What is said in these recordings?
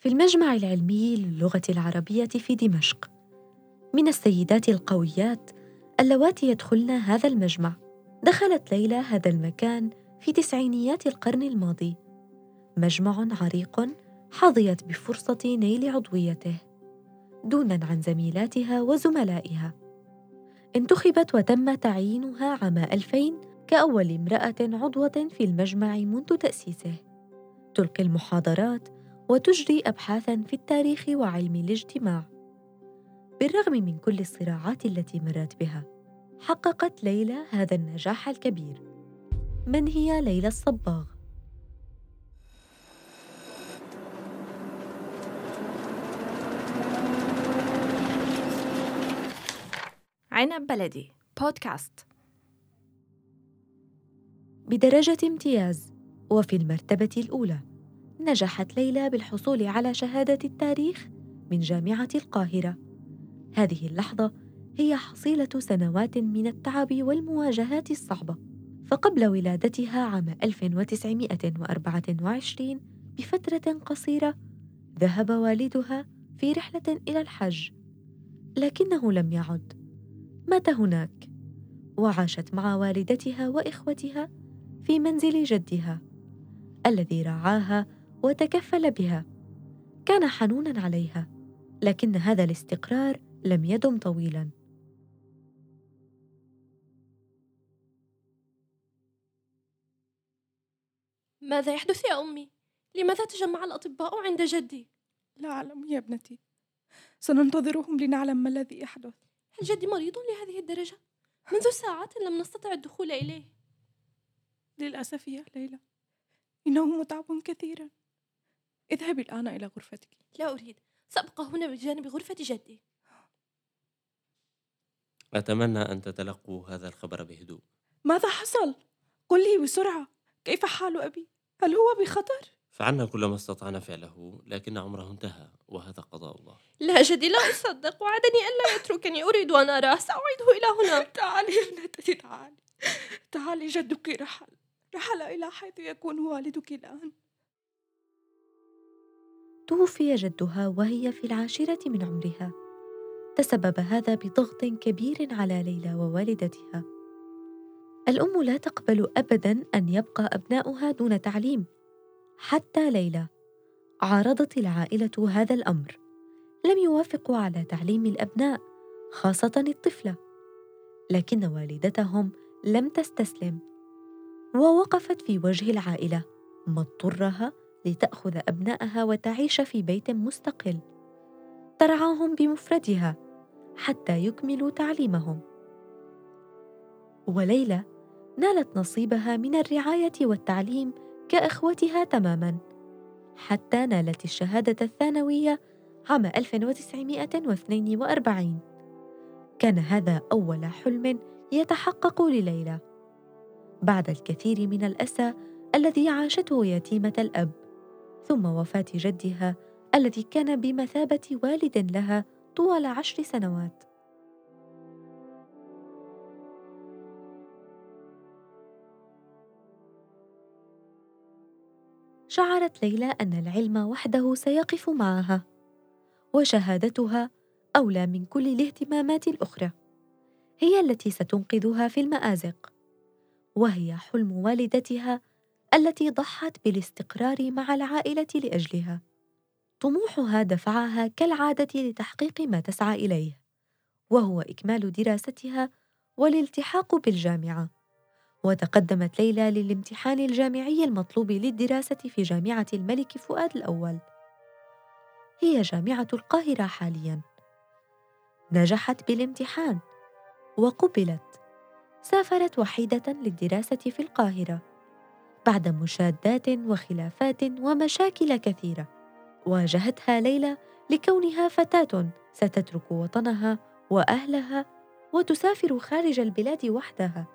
في المجمع العلمي للغة العربية في دمشق. من السيدات القويات اللواتي يدخلن هذا المجمع. دخلت ليلى هذا المكان في تسعينيات القرن الماضي. مجمع عريق حظيت بفرصة نيل عضويته دونا عن زميلاتها وزملائها. انتخبت وتم تعيينها عام 2000 كأول امرأة عضوة في المجمع منذ تأسيسه. تلقي المحاضرات وتجري أبحاثا في التاريخ وعلم الاجتماع. بالرغم من كل الصراعات التي مرت بها حققت ليلى هذا النجاح الكبير. من هي ليلى الصباغ؟ عنب بلدي بودكاست. بدرجة امتياز وفي المرتبة الأولى. نجحت ليلى بالحصول على شهادة التاريخ من جامعة القاهرة. هذه اللحظة هي حصيلة سنوات من التعب والمواجهات الصعبة. فقبل ولادتها عام 1924 بفترة قصيرة ذهب والدها في رحلة إلى الحج. لكنه لم يعد. مات هناك. وعاشت مع والدتها وإخوتها في منزل جدها الذي رعاها وتكفل بها. كان حنونا عليها لكن هذا الاستقرار لم يدم طويلا. ماذا يحدث يا أمي؟ لماذا تجمع الأطباء عند جدي؟ لا أعلم يا ابنتي. سننتظرهم لنعلم ما الذي يحدث. هل جدي مريض لهذه الدرجة؟ منذ ساعات لم نستطع الدخول إليه. للأسف يا ليلى. انه متعب كثيرا. اذهبي الآن إلى غرفتك. لا أريد. سأبقى هنا بجانب غرفة جدي. أتمنى أن تتلقوا هذا الخبر بهدوء. ماذا حصل؟ قل لي بسرعة. كيف حال أبي؟ هل هو بخطر؟ فعلنا كل ما استطعنا فعله لكن عمره انتهى وهذا قضاء الله. لا جدي لا أصدق. وعدني ألا يتركني. أريد أن أراه. سأعيده إلى هنا. تعالي ابنتي تعالي. تعالي جدك رحل. رحل إلى حيث يكون والدك الآن. توفي جدها وهي في العاشرة من عمرها. تسبب هذا بضغط كبير على ليلى ووالدتها. الأم لا تقبل أبدا أن يبقى أبناؤها دون تعليم. حتى ليلى عارضت العائلة هذا الأمر. لم يوافقوا على تعليم الأبناء خاصة الطفلة. لكن والدتهم لم تستسلم. ووقفت في وجه العائلة ما اضطرها لتأخذ أبنائها وتعيش في بيت مستقل. ترعاهم بمفردها حتى يكملوا تعليمهم. وليلى نالت نصيبها من الرعاية والتعليم كإخوتها تماما حتى نالت الشهادة الثانوية عام 1942 كان هذا أول حلم يتحقق لليلى. بعد الكثير من الأسى الذي عاشته يتيمة الأب ثم وفاة جدها الذي كان بمثابة والد لها طوال عشر سنوات. شعرت ليلى أن العلم وحده سيقف معها وشهادتها أولى من كل الاهتمامات الأخرى هي التي ستنقذها في المآزق وهي حلم والدتها التي ضحت بالاستقرار مع العائلة لأجلها. طموحها دفعها كالعادة لتحقيق ما تسعى إليه وهو إكمال دراستها والالتحاق بالجامعة. وتقدمت ليلى للامتحان الجامعي المطلوب للدراسة في جامعة الملك فؤاد الأول. هي جامعة القاهرة حالياً. نجحت بالامتحان وقبلت. سافرت وحيدة للدراسة في القاهرة. بعد مشادات وخلافات ومشاكل كثيرة. واجهتها ليلى لكونها فتاة ستترك وطنها وأهلها وتسافر خارج البلاد وحدها.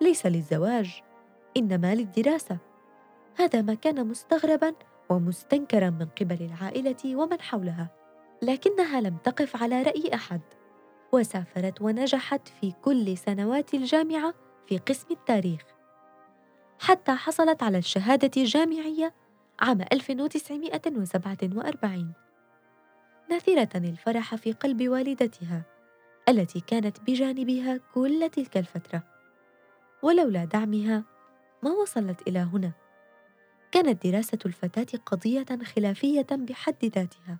ليس للزواج إنما للدراسة. هذا ما كان مستغربا ومستنكرا من قبل العائلة ومن حولها لكنها لم تقف على رأي أحد. وسافرت ونجحت في كل سنوات الجامعة في قسم التاريخ. حتى حصلت على الشهادة الجامعية عام 1947 ناثرة الفرح في قلب والدتها التي كانت بجانبها كل تلك الفترة. ولولا دعمها ما وصلت إلى هنا. كانت دراسة الفتاة قضية خلافية بحد ذاتها.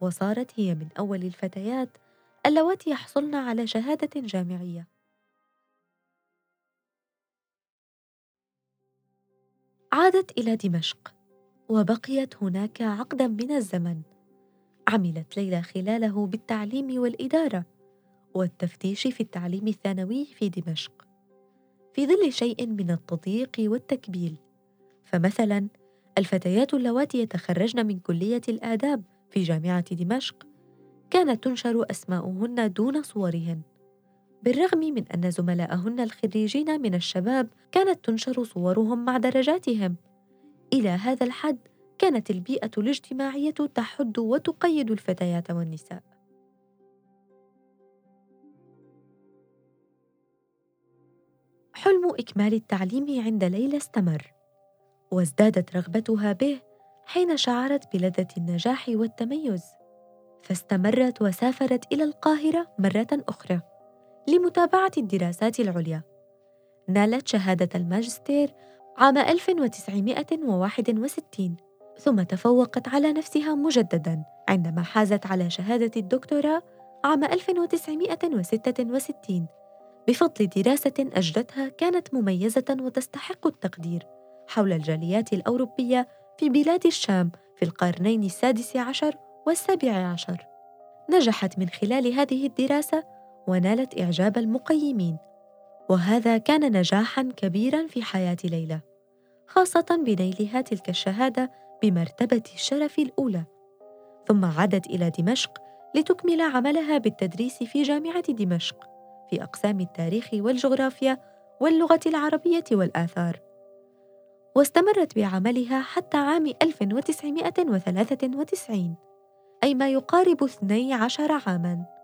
وصارت هي من أول الفتيات اللواتي يحصلن على شهادة جامعية. عادت إلى دمشق وبقيت هناك عقدا من الزمن. عملت ليلى خلاله بالتعليم والإدارة والتفتيش في التعليم الثانوي في دمشق. في ظل شيء من التضييق والتكبيل فمثلا الفتيات اللواتي يتخرجن من كلية الآداب في جامعة دمشق كانت تنشر أسماؤهن دون صورهن. بالرغم من أن زملاءهن الخريجين من الشباب كانت تنشر صورهم مع درجاتهم. إلى هذا الحد كانت البيئة الاجتماعية تحد وتقيد الفتيات والنساء. حلم إكمال التعليم عند ليلى استمر وازدادت رغبتها به حين شعرت بلذة النجاح والتميز فاستمرت وسافرت إلى القاهرة مرة أخرى. لمتابعة الدراسات العليا. نالت شهادة الماجستير عام 1961 ثم تفوقت على نفسها مجددا عندما حازت على شهادة الدكتوراه عام 1966 بفضل دراسة أجدتها كانت مميزة وتستحق التقدير حول الجاليات الأوروبية في بلاد الشام في القرنين السادس عشر والسابع عشر. نجحت من خلال هذه الدراسة ونالت إعجاب المقيمين. وهذا كان نجاحا كبيرا في حياة ليلى خاصة بنيلها تلك الشهادة بمرتبة الشرف الأولى. ثم عادت إلى دمشق لتكمل عملها بالتدريس في جامعة دمشق في أقسام التاريخ والجغرافيا واللغة العربية والآثار. واستمرت بعملها حتى عام 1993 أي ما يقارب 12 عاماً.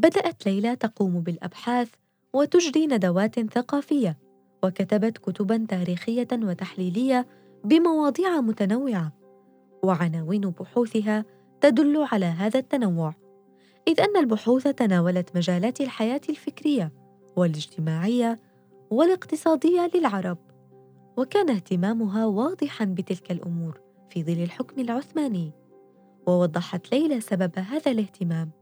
بدأت ليلى تقوم بالأبحاث وتجري ندوات ثقافية وكتبت كتبا تاريخية وتحليلية بمواضيع متنوعة وعناوين بحوثها تدل على هذا التنوع إذ أن البحوث تناولت مجالات الحياة الفكرية والاجتماعية والاقتصادية للعرب وكان اهتمامها واضحا بتلك الأمور في ظل الحكم العثماني ووضحت ليلى سبب هذا الاهتمام.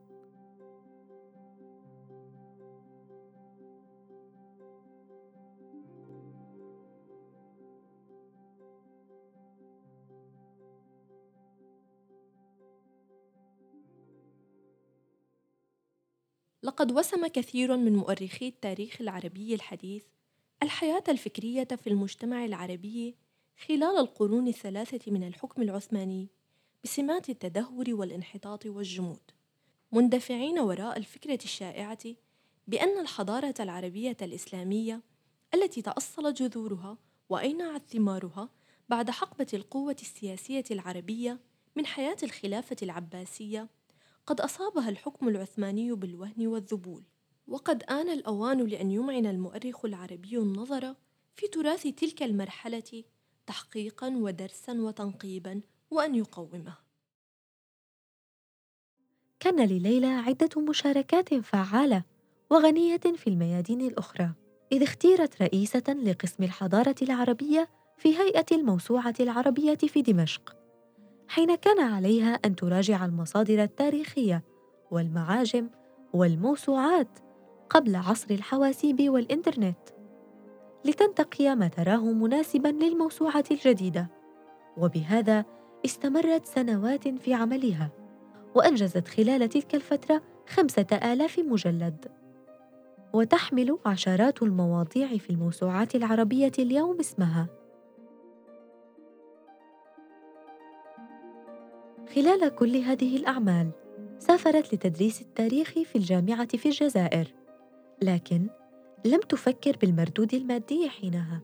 لقد وسم كثير من مؤرخي التاريخ العربي الحديث الحياة الفكرية في المجتمع العربي خلال القرون الثلاثة من الحكم العثماني بسمات التدهور والانحطاط والجمود مندفعين وراء الفكرة الشائعة بأن الحضارة العربية الإسلامية التي تأصلت جذورها وأينعت ثمارها بعد حقبة القوة السياسية العربية من حياة الخلافة العباسية قد أصابها الحكم العثماني بالوهن والذبول. وقد آن الأوان لأن يمعن المؤرخ العربي النظر في تراث تلك المرحلة تحقيقا ودرسا وتنقيبا وأن يقومه. كان لليلى عدة مشاركات فعالة وغنية في الميادين الأخرى إذ اختيرت رئيسة لقسم الحضارة العربية في هيئة الموسوعة العربية في دمشق. حين كان عليها أن تراجع المصادر التاريخية والمعاجم والموسوعات قبل عصر الحواسيب والإنترنت لتنتقي ما تراه مناسبا للموسوعة الجديدة. وبهذا استمرت سنوات في عملها وأنجزت خلال تلك الفترة خمسة آلاف مجلد. وتحمل عشرات المواضيع في الموسوعات العربية اليوم اسمها. خلال كل هذه الأعمال سافرت لتدريس التاريخ في الجامعة في الجزائر. لكن لم تفكر بالمردود المادي حينها.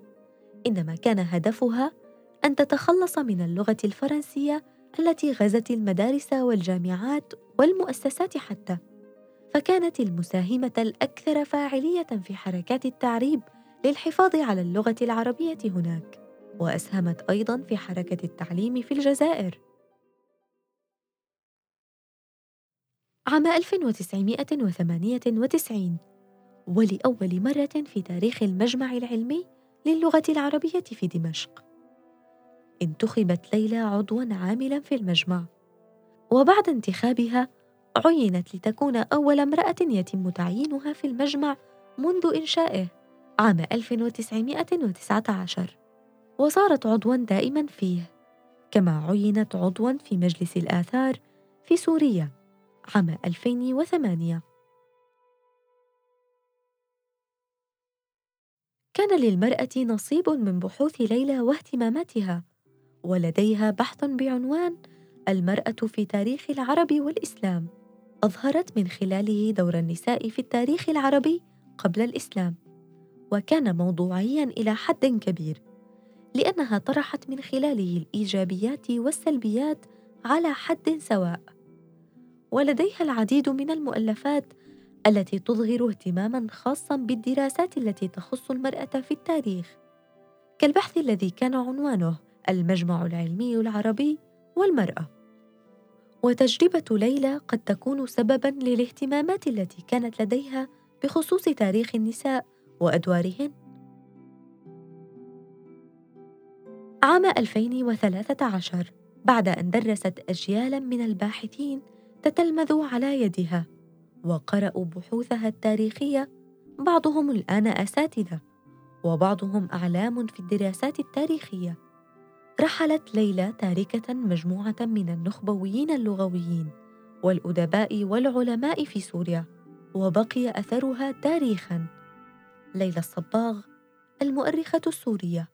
إنما كان هدفها أن تتخلص من اللغة الفرنسية التي غزت المدارس والجامعات والمؤسسات حتى. فكانت المساهمة الأكثر فاعلية في حركات التعريب للحفاظ على اللغة العربية هناك. وأسهمت أيضا في حركة التعليم في الجزائر. عام 1998 ولأول مرة في تاريخ المجمع العلمي للغة العربية في دمشق. انتخبت ليلى عضوا عاملا في المجمع وبعد انتخابها عينت لتكون أول امرأة يتم تعيينها في المجمع منذ إنشائه عام 1919 وصارت عضوا دائما فيه كما عينت عضوا في مجلس الآثار في سوريا. عام 2008 كان للمرأة نصيب من بحوث ليلى واهتماماتها ولديها بحث بعنوان المرأة في تاريخ العرب والإسلام أظهرت من خلاله دور النساء في التاريخ العربي قبل الإسلام وكان موضوعيا إلى حد كبير لأنها طرحت من خلاله الإيجابيات والسلبيات على حد سواء. ولديها العديد من المؤلفات التي تظهر اهتماما خاصا بالدراسات التي تخص المرأة في التاريخ. كالبحث الذي كان عنوانه المجمع العلمي العربي والمرأة. وتجربة ليلى قد تكون سببا للاهتمامات التي كانت لديها بخصوص تاريخ النساء وأدوارهن. عام 2013 بعد أن درست أجيالا من الباحثين تتلمذوا على يدها وقرأوا بحوثها التاريخية بعضهم الآن أساتذة وبعضهم أعلام في الدراسات التاريخية. رحلت ليلى تاركة مجموعة من النخبويين اللغويين والأدباء والعلماء في سوريا وبقي أثرها تاريخا. ليلى الصباغ المؤرخة السورية.